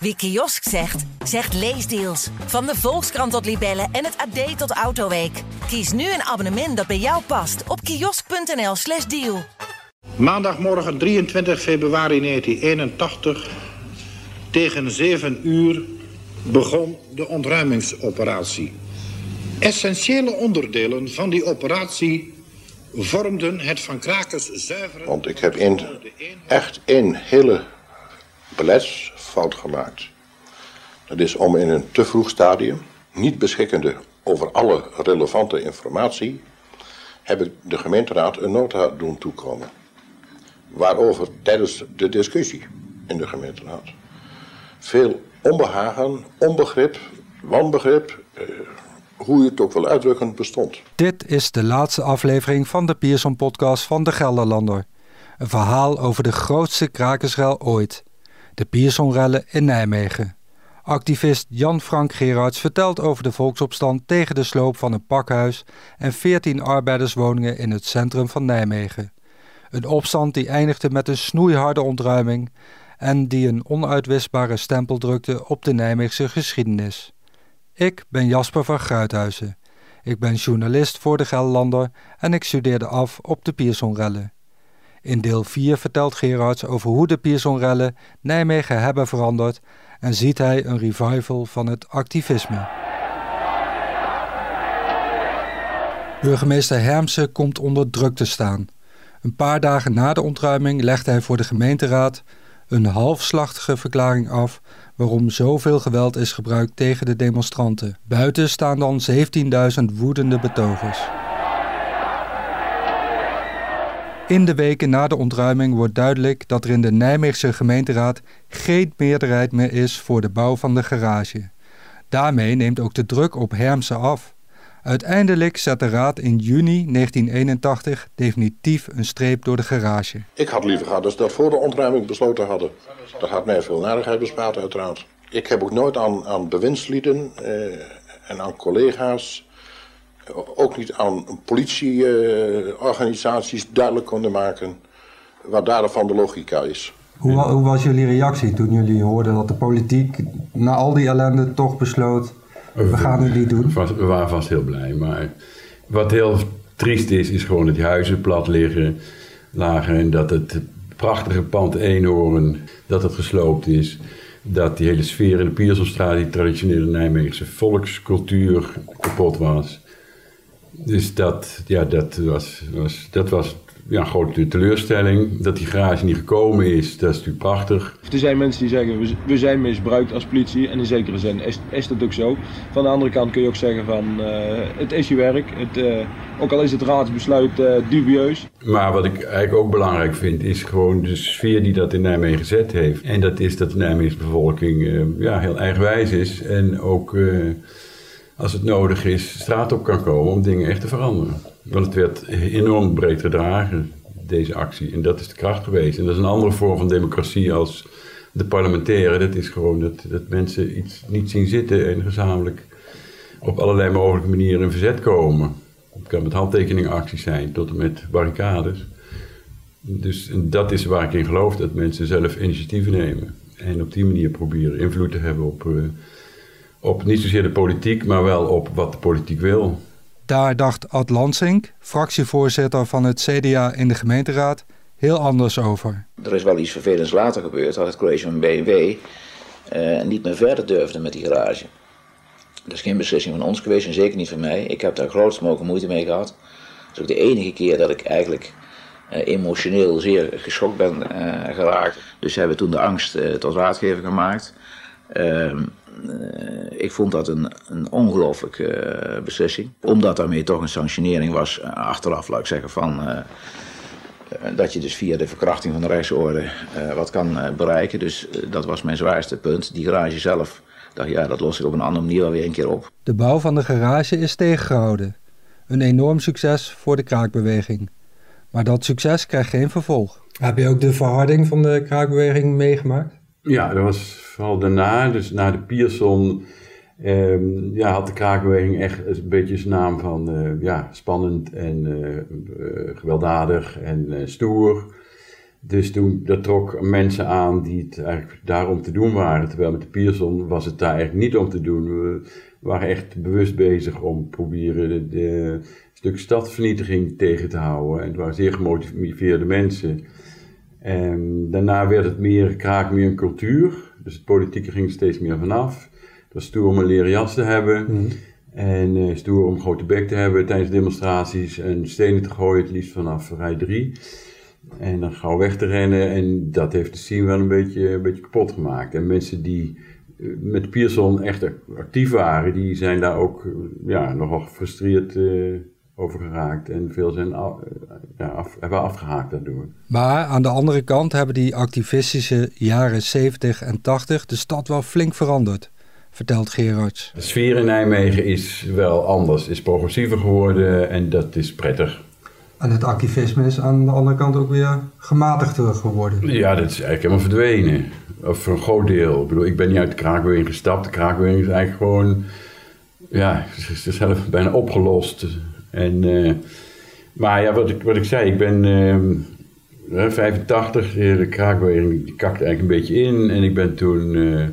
Wie kiosk zegt, zegt leesdeals. Van de Volkskrant tot Libellen en het AD tot Autoweek. Kies nu een abonnement dat bij jou past op kiosk.nl/slash deal. Maandagmorgen 23 februari 1981 tegen 7 uur begon de ontruimingsoperatie. Essentiële onderdelen van die operatie vormden het van Krakers zuiveren... Want ik heb in, echt één hele beleidsfout gemaakt. Dat is om in een te vroeg stadium, niet beschikkende over alle relevante informatie, heb ik de gemeenteraad een nota doen toekomen. Waarover tijdens de discussie in de gemeenteraad veel onbehagen, onbegrip, wanbegrip, eh, hoe je het ook wil uitdrukken, bestond. Dit is de laatste aflevering van de Pierson-podcast van de Gelderlander. Een verhaal over de grootste krakersrel ooit. De Piersonrellen in Nijmegen. Activist Jan-Frank Gerards vertelt over de volksopstand tegen de sloop van een pakhuis en 14 arbeiderswoningen in het centrum van Nijmegen. Een opstand die eindigde met een snoeiharde ontruiming en die een onuitwisbare stempel drukte op de Nijmeegse geschiedenis. Ik ben Jasper van Gruithuizen. Ik ben journalist voor de Gelderlander en ik studeerde af op de Piersonrellen. In deel 4 vertelt Gerards over hoe de Piersonrellen Nijmegen hebben veranderd en ziet hij een revival van het activisme. Burgemeester Hermsen komt onder druk te staan. Een paar dagen na de ontruiming legt hij voor de gemeenteraad een halfslachtige verklaring af waarom zoveel geweld is gebruikt tegen de demonstranten. Buiten staan dan 17.000 woedende betogers. In de weken na de ontruiming wordt duidelijk dat er in de Nijmeegse gemeenteraad geen meerderheid meer is voor de bouw van de garage. Daarmee neemt ook de druk op Hermsen af. Uiteindelijk zet de raad in juni 1981 definitief een streep door de garage. Ik had liever gehad dat ze dat voor de ontruiming besloten hadden. Dat had mij veel narigheid bespaard uiteraard. Ik heb ook nooit aan, aan bewindslieden eh, en aan collega's ook niet aan politieorganisaties duidelijk konden maken wat daarvan de logica is. Hoe, hoe, was jullie reactie toen jullie hoorden dat de politiek na al die ellende toch besloot, we gaan het niet doen? We waren vast heel blij, maar wat heel triest is, is gewoon dat die huizen plat liggen, lagen en dat het prachtige pand Eenhoorn, dat het gesloopt is. Dat die hele sfeer in de Piersonstraat, die traditionele Nijmeegse volkscultuur, kapot was. Dus dat, ja, dat was, was, dat was ja, een grote teleurstelling. Dat die garage niet gekomen is, dat is natuurlijk prachtig. Er zijn mensen die zeggen, we zijn misbruikt als politie. En in zekere zin is, is dat ook zo. Van de andere kant kun je ook zeggen van, uh, het is je werk. Het, uh, ook al is het raadsbesluit uh, dubieus. Maar wat ik eigenlijk ook belangrijk vind, is gewoon de sfeer die dat in Nijmegen gezet heeft. En dat is dat de Nijmeegse bevolking ja, heel eigenwijs is. En ook als het nodig is, straat op kan komen om dingen echt te veranderen. Want het werd enorm breed gedragen, deze actie. En dat is de kracht geweest. En dat is een andere vorm van democratie als de parlementaire. Dat is gewoon dat, dat mensen iets niet zien zitten en gezamenlijk op allerlei mogelijke manieren in verzet komen. Het kan met handtekeningacties zijn tot en met barricades. Dus dat is waar ik in geloof, dat mensen zelf initiatieven nemen. En op die manier proberen invloed te hebben op... Uh, op niet zozeer de politiek, maar wel op wat de politiek wil. Daar dacht Ad Lansink, fractievoorzitter van het CDA in de gemeenteraad, heel anders over. Er is wel iets vervelends later gebeurd, dat het college van BMW uh, niet meer verder durfde met die garage. Dat is geen beslissing van ons geweest en zeker niet van mij. Ik heb daar grootst mogelijke moeite mee gehad. Dat is ook de enige keer dat ik eigenlijk uh, emotioneel zeer geschokt ben uh, geraakt. Dus ze hebben toen de angst uh, tot raadgever gemaakt. Ehm, ik vond dat een, een ongelooflijke uh, beslissing. Omdat daarmee toch een sanctionering was, uh, achteraf laat ik zeggen, van dat je dus via de verkrachting van de rechtsorde wat kan bereiken. Dus dat was mijn zwaarste punt. Die garage zelf, dacht ja, dat los ik op een andere manier wel weer een keer op. De bouw van de garage is tegengehouden. Een enorm succes voor de kraakbeweging. Maar dat succes krijgt geen vervolg. Heb je ook de verharding van de kraakbeweging meegemaakt? Ja, dat was vooral daarna, dus na de Pierson, um, ja, had de kraakbeweging echt een beetje zijn naam van uh, ja, spannend en uh, uh, gewelddadig en stoer. Dus toen, dat trok mensen aan die het eigenlijk daarom te doen waren. Terwijl met de Pierson was het daar eigenlijk niet om te doen. We waren echt bewust bezig om proberen de, de stuk stadsvernietiging tegen te houden. En het waren zeer gemotiveerde mensen. En daarna werd het meer, kraak meer een cultuur. Dus het politieke ging steeds meer vanaf. Het was stoer om een leren jas te hebben. Mhm. En uh, stoer om grote bek te hebben tijdens demonstraties. En stenen te gooien, het liefst vanaf rij 3. En dan gauw weg te rennen. En dat heeft de scene wel een beetje, een beetje kapot gemaakt. En mensen die uh, met Pierson echt actief waren, die zijn daar ook uh, ja, nogal gefrustreerd over geraakt. En veel zijn af, ja, af, hebben afgehaakt daardoor. Maar aan de andere kant hebben die activistische jaren 70 en 80 de stad wel flink veranderd vertelt Gerards. De sfeer in Nijmegen is wel anders, is progressiever geworden en dat is prettig. En het activisme is aan de andere kant ook weer gematigder geworden. Ja, dat is eigenlijk helemaal verdwenen. Of voor een groot deel. Ik bedoel, ik ben niet uit de kraakbeweging gestapt. De kraakbeweging is eigenlijk gewoon... Ja, ze is zelf bijna opgelost. En, uh, maar ja, wat ik, wat ik zei, ik ben... Uh, 85, de kraakbeweging die kakte eigenlijk een beetje in. En ik ben toen... Uh,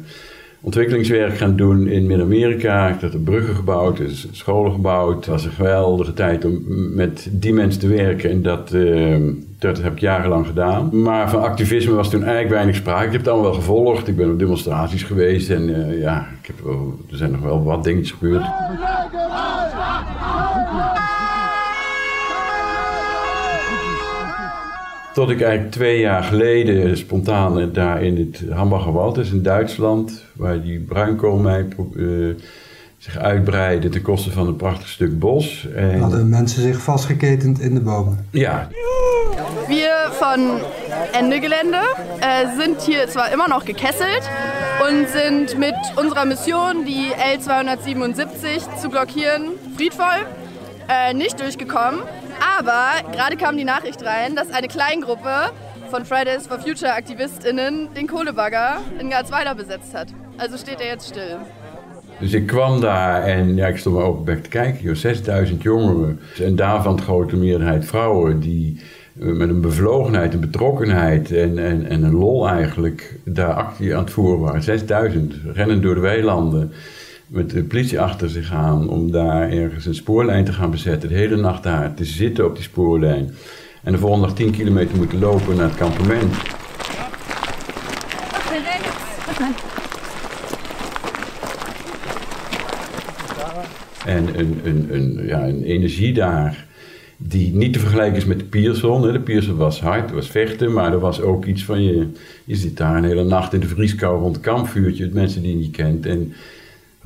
ontwikkelingswerk gaan doen in Midden-Amerika. Ik heb bruggen gebouwd, dus scholen gebouwd. Het was een geweldige tijd om met die mensen te werken. En dat, uh, dat heb ik jarenlang gedaan. Maar van activisme was toen eigenlijk weinig sprake. Ik heb het allemaal wel gevolgd. Ik ben op demonstraties geweest. En uh, ja, ik heb er zijn nog wel wat dingetjes gebeurd. Tot ik eigenlijk twee jaar geleden spontaan daar in het Hambacherwald, dus in Duitsland, waar die bruinkoolmijn uh, zich uitbreidde ten koste van een prachtig stuk bos. En Hadden mensen zich vastgeketend in de bomen? Ja. Wir von Ende Gelände äh, sind hier zwar immer noch gekesselt und sind mit unserer Mission, die L277 zu blockieren, friedvoll, äh, nicht durchgekommen. Aber gerade kam die Nachricht rein, dass eine Kleingruppe von Fridays for Future AktivistInnen den Kohlebagger in Garzweiler besetzt hat. Also steht er jetzt still. Dus ik kwam daar en ja, ik stond maar open bek te kijken. Joh, 6000 jongeren. En daarvan de grote meerderheid vrouwen die met een bevlogenheid, een betrokkenheid en, en, en een lol eigenlijk daar actie aan het voeren waren. 6000 rennen door de weilanden met de politie achter zich aan om daar ergens een spoorlijn te gaan bezetten. De hele nacht daar te zitten op die spoorlijn. En de volgende dag 10 kilometer moeten lopen naar het kampement. En een, een, een, ja, een energie daar die niet te vergelijken is met de Pierson. De Pierson was hard, was vechten, maar er was ook iets van je... Je zit daar een hele nacht in de vrieskou rond het kampvuurtje, met mensen die je niet kent. En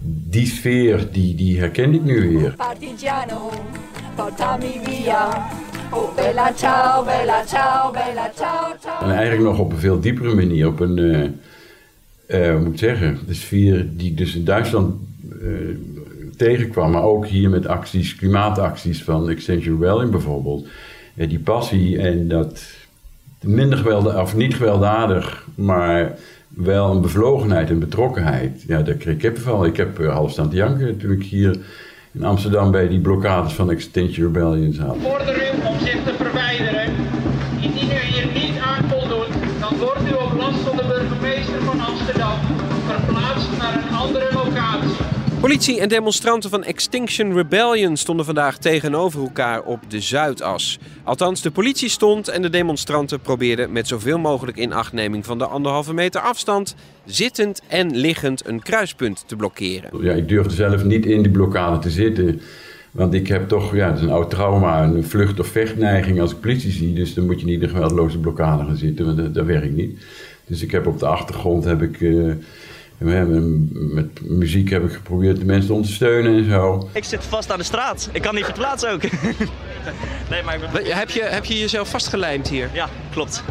die sfeer, die, die herken ik nu weer. Partigiano, portami via. Oh, bella ciao, bella ciao, bella ciao, ciao. En eigenlijk nog op een veel diepere manier, op een, uh, uh, moet ik zeggen, de sfeer die ik dus in Duitsland uh, tegenkwam, maar ook hier met acties, klimaatacties van Extinction Rebellion bijvoorbeeld. die passie en dat minder gewelddadig, of niet gewelddadig, maar wel een bevlogenheid en betrokkenheid. Ja, daar kreeg ik. Ik heb uh, half staan te toen ik hier in Amsterdam bij die blokkades van Extinction Rebellion zat. Om zich te. Politie en demonstranten van Extinction Rebellion stonden vandaag tegenover elkaar op de Zuidas. Althans, de politie stond en de demonstranten probeerden met zoveel mogelijk inachtneming van de anderhalve meter afstand zittend en liggend een kruispunt te blokkeren. Ja, ik durfde zelf niet in die blokkade te zitten. Want ik heb toch, ja, het is een oud trauma, een vlucht- of vechtneiging als ik politie zie. Dus dan moet je niet in een geweldloze blokkade gaan zitten, want dat, dat werkt niet. Dus ik heb op de achtergrond heb ik... Uh, met muziek heb ik geprobeerd de mensen te ondersteunen en zo. Ik zit vast aan de straat. Ik kan niet verplaatsen ook. nee, maar ben... heb, je, heb je jezelf vastgelijmd hier? Ja, klopt.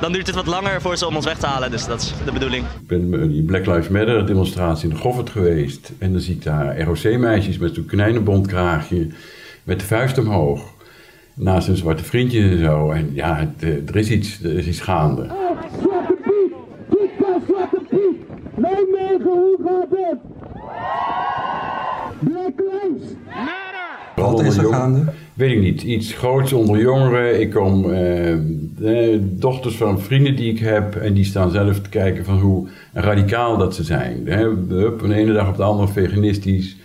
Dan duurt het wat langer voor ze om ons weg te halen, dus dat is de bedoeling. Ik ben die Black Lives Matter demonstratie in de Goffert geweest. En dan zie ik daar ROC-meisjes met zo'n konijnenbondkraagje met de vuist omhoog. Naast een zwarte vriendje en zo. En ja, het, er is iets, er is iets gaande. allemaal is er gaande? Weet ik niet. Iets groots onder jongeren. Ik kom eh, eh, dochters van vrienden die ik heb. En die staan zelf te kijken van hoe radicaal dat ze zijn. Hè, hup, van de ene dag op de andere veganistisch.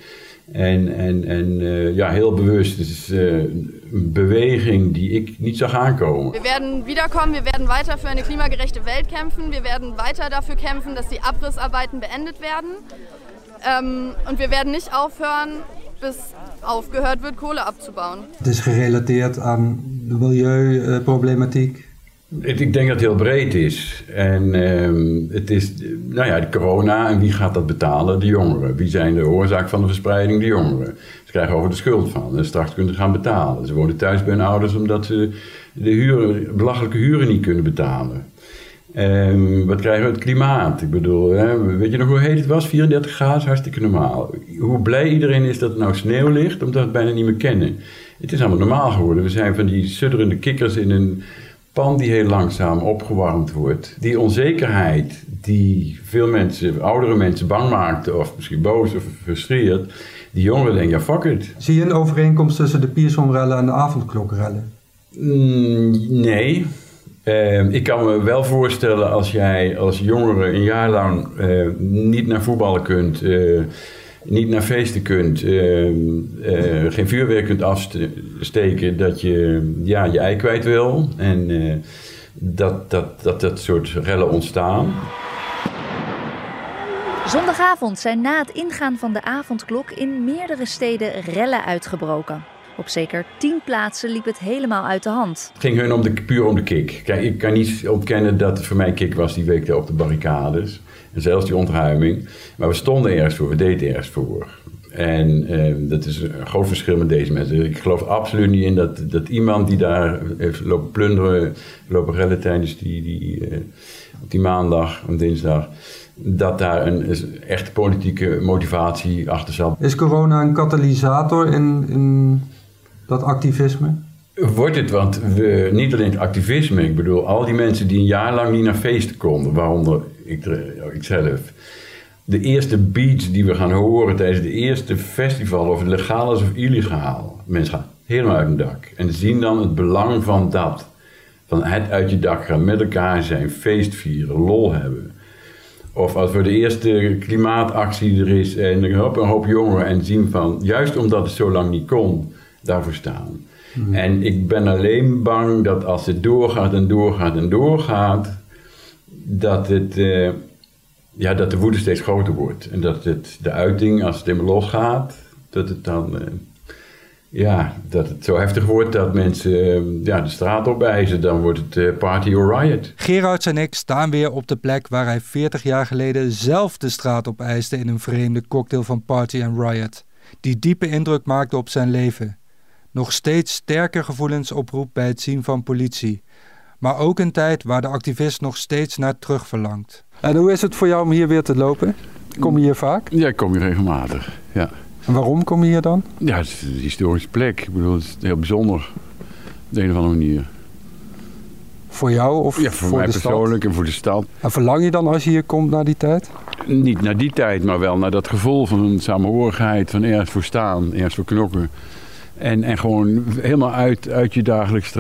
En, en, en eh, ja, heel bewust. Het is eh, een beweging die ik niet zag aankomen. Wir werden wiederkommen, wir werden weiter für eine klimagerechte Welt kämpfen, wir werden weiter dafür kämpfen, dass die Abrissarbeiten beendet werden. Ähm, und wir werden nicht aufhören, bis aufgehört wird, Kohle abzubauen. Het is gerelateerd aan de milieuproblematiek. Ik denk dat het heel breed is. En ehm, het is, nou ja, de corona. En wie gaat dat betalen? De jongeren. Wie zijn de oorzaak van de verspreiding? De jongeren. Ze krijgen over de schuld van. En straks kunnen ze gaan betalen. Ze wonen thuis bij hun ouders omdat ze de huren, belachelijke huren niet kunnen betalen. Ehm, wat krijgen we? Het klimaat. Ik bedoel, hè, weet je nog hoe heet het was? 34 graden hartstikke normaal. Hoe blij iedereen is dat er nou sneeuw ligt, omdat we het bijna niet meer kennen. Het is allemaal normaal geworden. We zijn van die sudderende kikkers in een pan die heel langzaam opgewarmd wordt. Die onzekerheid die veel mensen, oudere mensen bang maakte, of misschien boos of gefrustreerd. Die jongeren denken, ja fuck it. Zie je een overeenkomst tussen de Piersonrellen en de avondklokrellen? Mm, nee. Eh, ik kan me wel voorstellen als jij als jongere een jaar lang eh, niet naar voetballen kunt, eh, niet naar feesten kunt, eh, eh, geen vuurwerk kunt afsteken, dat je ja, je ei kwijt wil. En dat, dat, dat dat soort rellen ontstaan. Zondagavond zijn na het ingaan van de avondklok in meerdere steden rellen uitgebroken. Op zeker tien plaatsen liep het helemaal uit de hand. Het ging hun om de, puur om de kick. Kijk, ik kan niet ontkennen dat het voor mij kick was die week op de barricades. En zelfs die ontruiming. Maar we stonden ergens voor, we deden ergens voor. En eh, dat is een groot verschil met deze mensen. Ik geloof absoluut niet in dat, dat iemand die daar heeft lopen plunderen, lopen rellen tijdens die, die, eh, op die maandag en dinsdag, dat daar een, een echte politieke motivatie achter zat. Is corona een katalysator in, in dat activisme? Wordt het, want we, niet alleen het activisme, ik bedoel, al die mensen die een jaar lang niet naar feesten konden, waaronder ik, ikzelf. De eerste beats die we gaan horen tijdens de eerste festival, of het legaal is of illegaal. Mensen gaan helemaal uit hun dak. En zien dan het belang van dat. Van het uit je dak gaan, met elkaar zijn, feest vieren, lol hebben. Of als voor de eerste klimaatactie er is en er hop, een hoop jongeren en zien van, juist omdat het zo lang niet kon, daarvoor staan. En ik ben alleen bang dat als het doorgaat en doorgaat en doorgaat, dat, het, eh, ja, dat de woede steeds groter wordt. En dat het, de uiting, als het helemaal losgaat, dat het dan eh, ja, dat het zo heftig wordt dat mensen eh, ja, de straat opeisen. Dan wordt het party or riot. Gerards en ik staan weer op de plek waar hij 40 jaar geleden zelf de straat op eiste in een vreemde cocktail van Party and Riot. Die diepe indruk maakte op zijn leven. Nog steeds sterke gevoelens oproept bij het zien van politie. Maar ook een tijd waar de activist nog steeds naar terug verlangt. En hoe is het voor jou om hier weer te lopen? Kom je hier vaak? Ja, ik kom hier regelmatig. Ja. En waarom kom je hier dan? Ja, het is een historische plek. Ik bedoel, het is heel bijzonder. Op de een of andere manier. Voor jou of Ja, voor, voor mij de stad? persoonlijk en voor de stad. En verlang je dan als je hier komt naar die tijd? Niet naar die tijd, maar wel naar dat gevoel van samenhorigheid, van ergens voor staan, ergens voor knokken. En, en gewoon helemaal uit, uit je dagelijks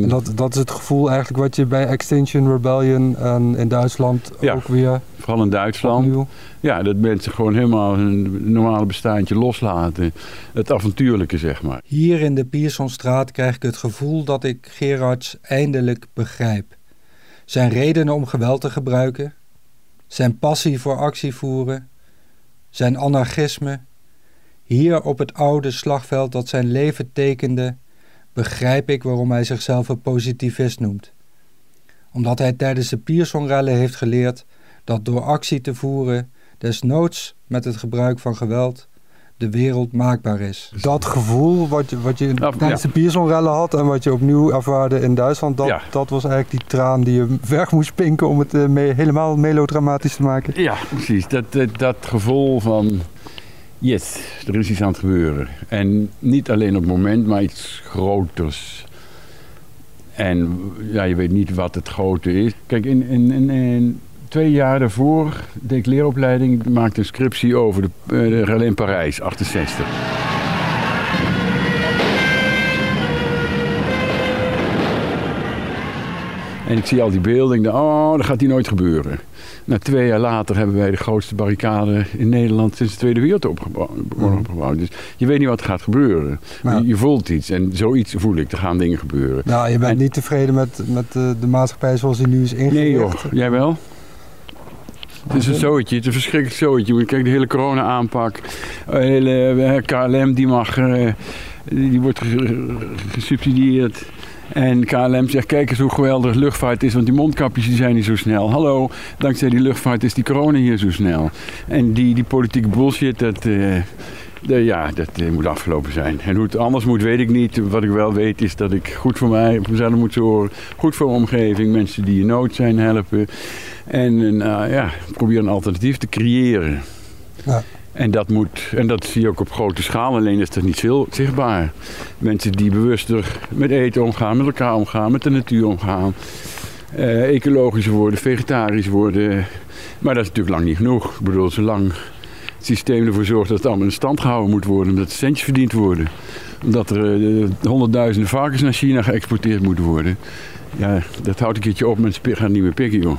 En dat, dat is het gevoel eigenlijk wat je bij Extinction Rebellion en in Duitsland Ja. ook weer Vooral in Duitsland. opnieuw... Ja, dat mensen gewoon helemaal hun normale bestaantje loslaten. Het avontuurlijke, zeg maar. Hier in de Piersonstraat krijg ik het gevoel dat ik Gerards eindelijk begrijp. Zijn redenen om geweld te gebruiken, zijn passie voor actie voeren, zijn anarchisme. Hier op het oude slagveld dat zijn leven tekende, begrijp ik waarom hij zichzelf een positivist noemt. Omdat hij tijdens de Piersonrellen heeft geleerd dat door actie te voeren, desnoods met het gebruik van geweld, de wereld maakbaar is. Dat gevoel wat je, wat je Nou, tijdens ja. de Piersonrellen had en wat je opnieuw ervaarde in Duitsland, dat, Ja. dat was eigenlijk die traan die je weg moest pinken om het eh, me- helemaal melodramatisch te maken. Ja, precies. Dat, dat, dat gevoel van... Yes, er is iets aan het gebeuren. En niet alleen op het moment, maar iets groters. En ja, je weet niet wat het grote is. Kijk, in, in, twee jaar daarvoor deed ik leeropleiding. Maakte een scriptie over de, eh, in Parijs, 68. En ik zie al die beelden en ik oh, dat gaat hier nooit gebeuren. Nou, twee jaar later hebben wij de grootste barricade in Nederland sinds de Tweede Wereldoorlog opgebouwd. Dus je weet niet wat er gaat gebeuren. Je, je, voelt iets en zoiets voel ik, er gaan dingen gebeuren. Nou, je bent niet tevreden met, met de, de maatschappij zoals die nu is ingericht? Nee joh, jij wel? Het is een zootje, het is een verschrikkelijk zootje. Kijk, de hele corona-aanpak. De hele KLM die mag, eh, die wordt gesubsidieerd. En KLM zegt, kijk eens hoe geweldig luchtvaart is, want die mondkapjes die zijn niet zo snel. Hallo, dankzij die luchtvaart is die corona hier zo snel. En die, die politieke bullshit, dat, de, ja, dat uh, moet afgelopen zijn. En hoe het anders moet, weet ik niet. Wat ik wel weet is dat ik goed voor mij, mezelf moet zorgen. Goed voor mijn omgeving, mensen die in nood zijn helpen. En uh, ja, probeer een alternatief te creëren. Ja. En dat, moet, en dat zie je ook op grote schaal, alleen is dat niet veel zichtbaar. Mensen die bewuster met eten omgaan, met elkaar omgaan, met de natuur omgaan. Uh, ecologisch worden, vegetarisch worden. Maar dat is natuurlijk lang niet genoeg. Ik bedoel, zolang het systeem ervoor zorgt dat het allemaal in stand gehouden moet worden, omdat centjes verdiend worden. Omdat er uh, honderdduizenden varkens naar China geëxporteerd moeten worden. Ja, dat houdt een keertje op met gaan niet meer pikken, joh.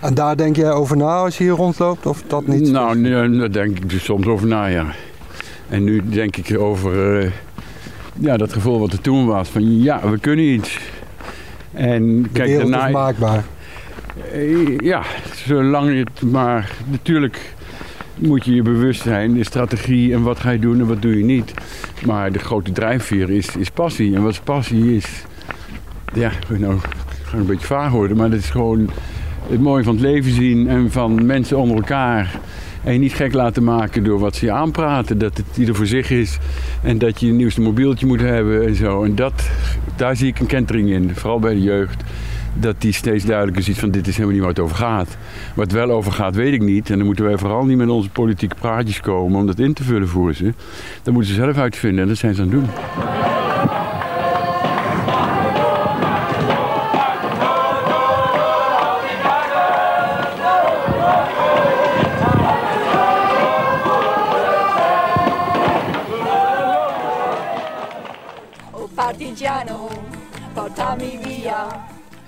En daar denk jij over na als je hier rondloopt of dat niet? Nou, nee, daar denk ik dus soms over na, ja. En nu denk ik over uh, ja, dat gevoel wat er toen was. Van ja, we kunnen iets. En De kijk, daarna, is maakbaar. Uh, ja, zolang je het maar... Natuurlijk moet je je bewust zijn, de strategie en wat ga je doen en wat doe je niet. Maar de grote drijfveer is, is passie. En wat passie is... Ja, nou, ik ga een beetje vaag worden, maar dat is gewoon het mooie van het leven zien en van mensen onder elkaar. En je niet gek laten maken door wat ze je aanpraten. Dat het ieder voor zich is. En dat je een nieuwste mobieltje moet hebben en zo. En dat, daar zie ik een kentering in. Vooral bij de jeugd. Dat die steeds duidelijker ziet van dit is helemaal niet waar het over gaat. Wat het wel over gaat weet ik niet. En dan moeten wij vooral niet met onze politieke praatjes komen om dat in te vullen voor ze. Dat moeten ze zelf uitvinden en dat zijn ze aan het doen.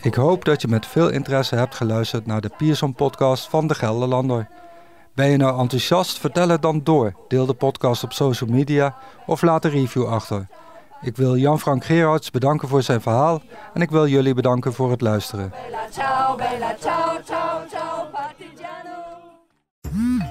Ik hoop dat je met veel interesse hebt geluisterd naar de Pierson-podcast van de Gelderlander. Ben je nou enthousiast? Vertel het dan door. Deel de podcast op social media of laat een review achter. Ik wil Jan-Frank Gerards bedanken voor zijn verhaal en ik wil jullie bedanken voor het luisteren.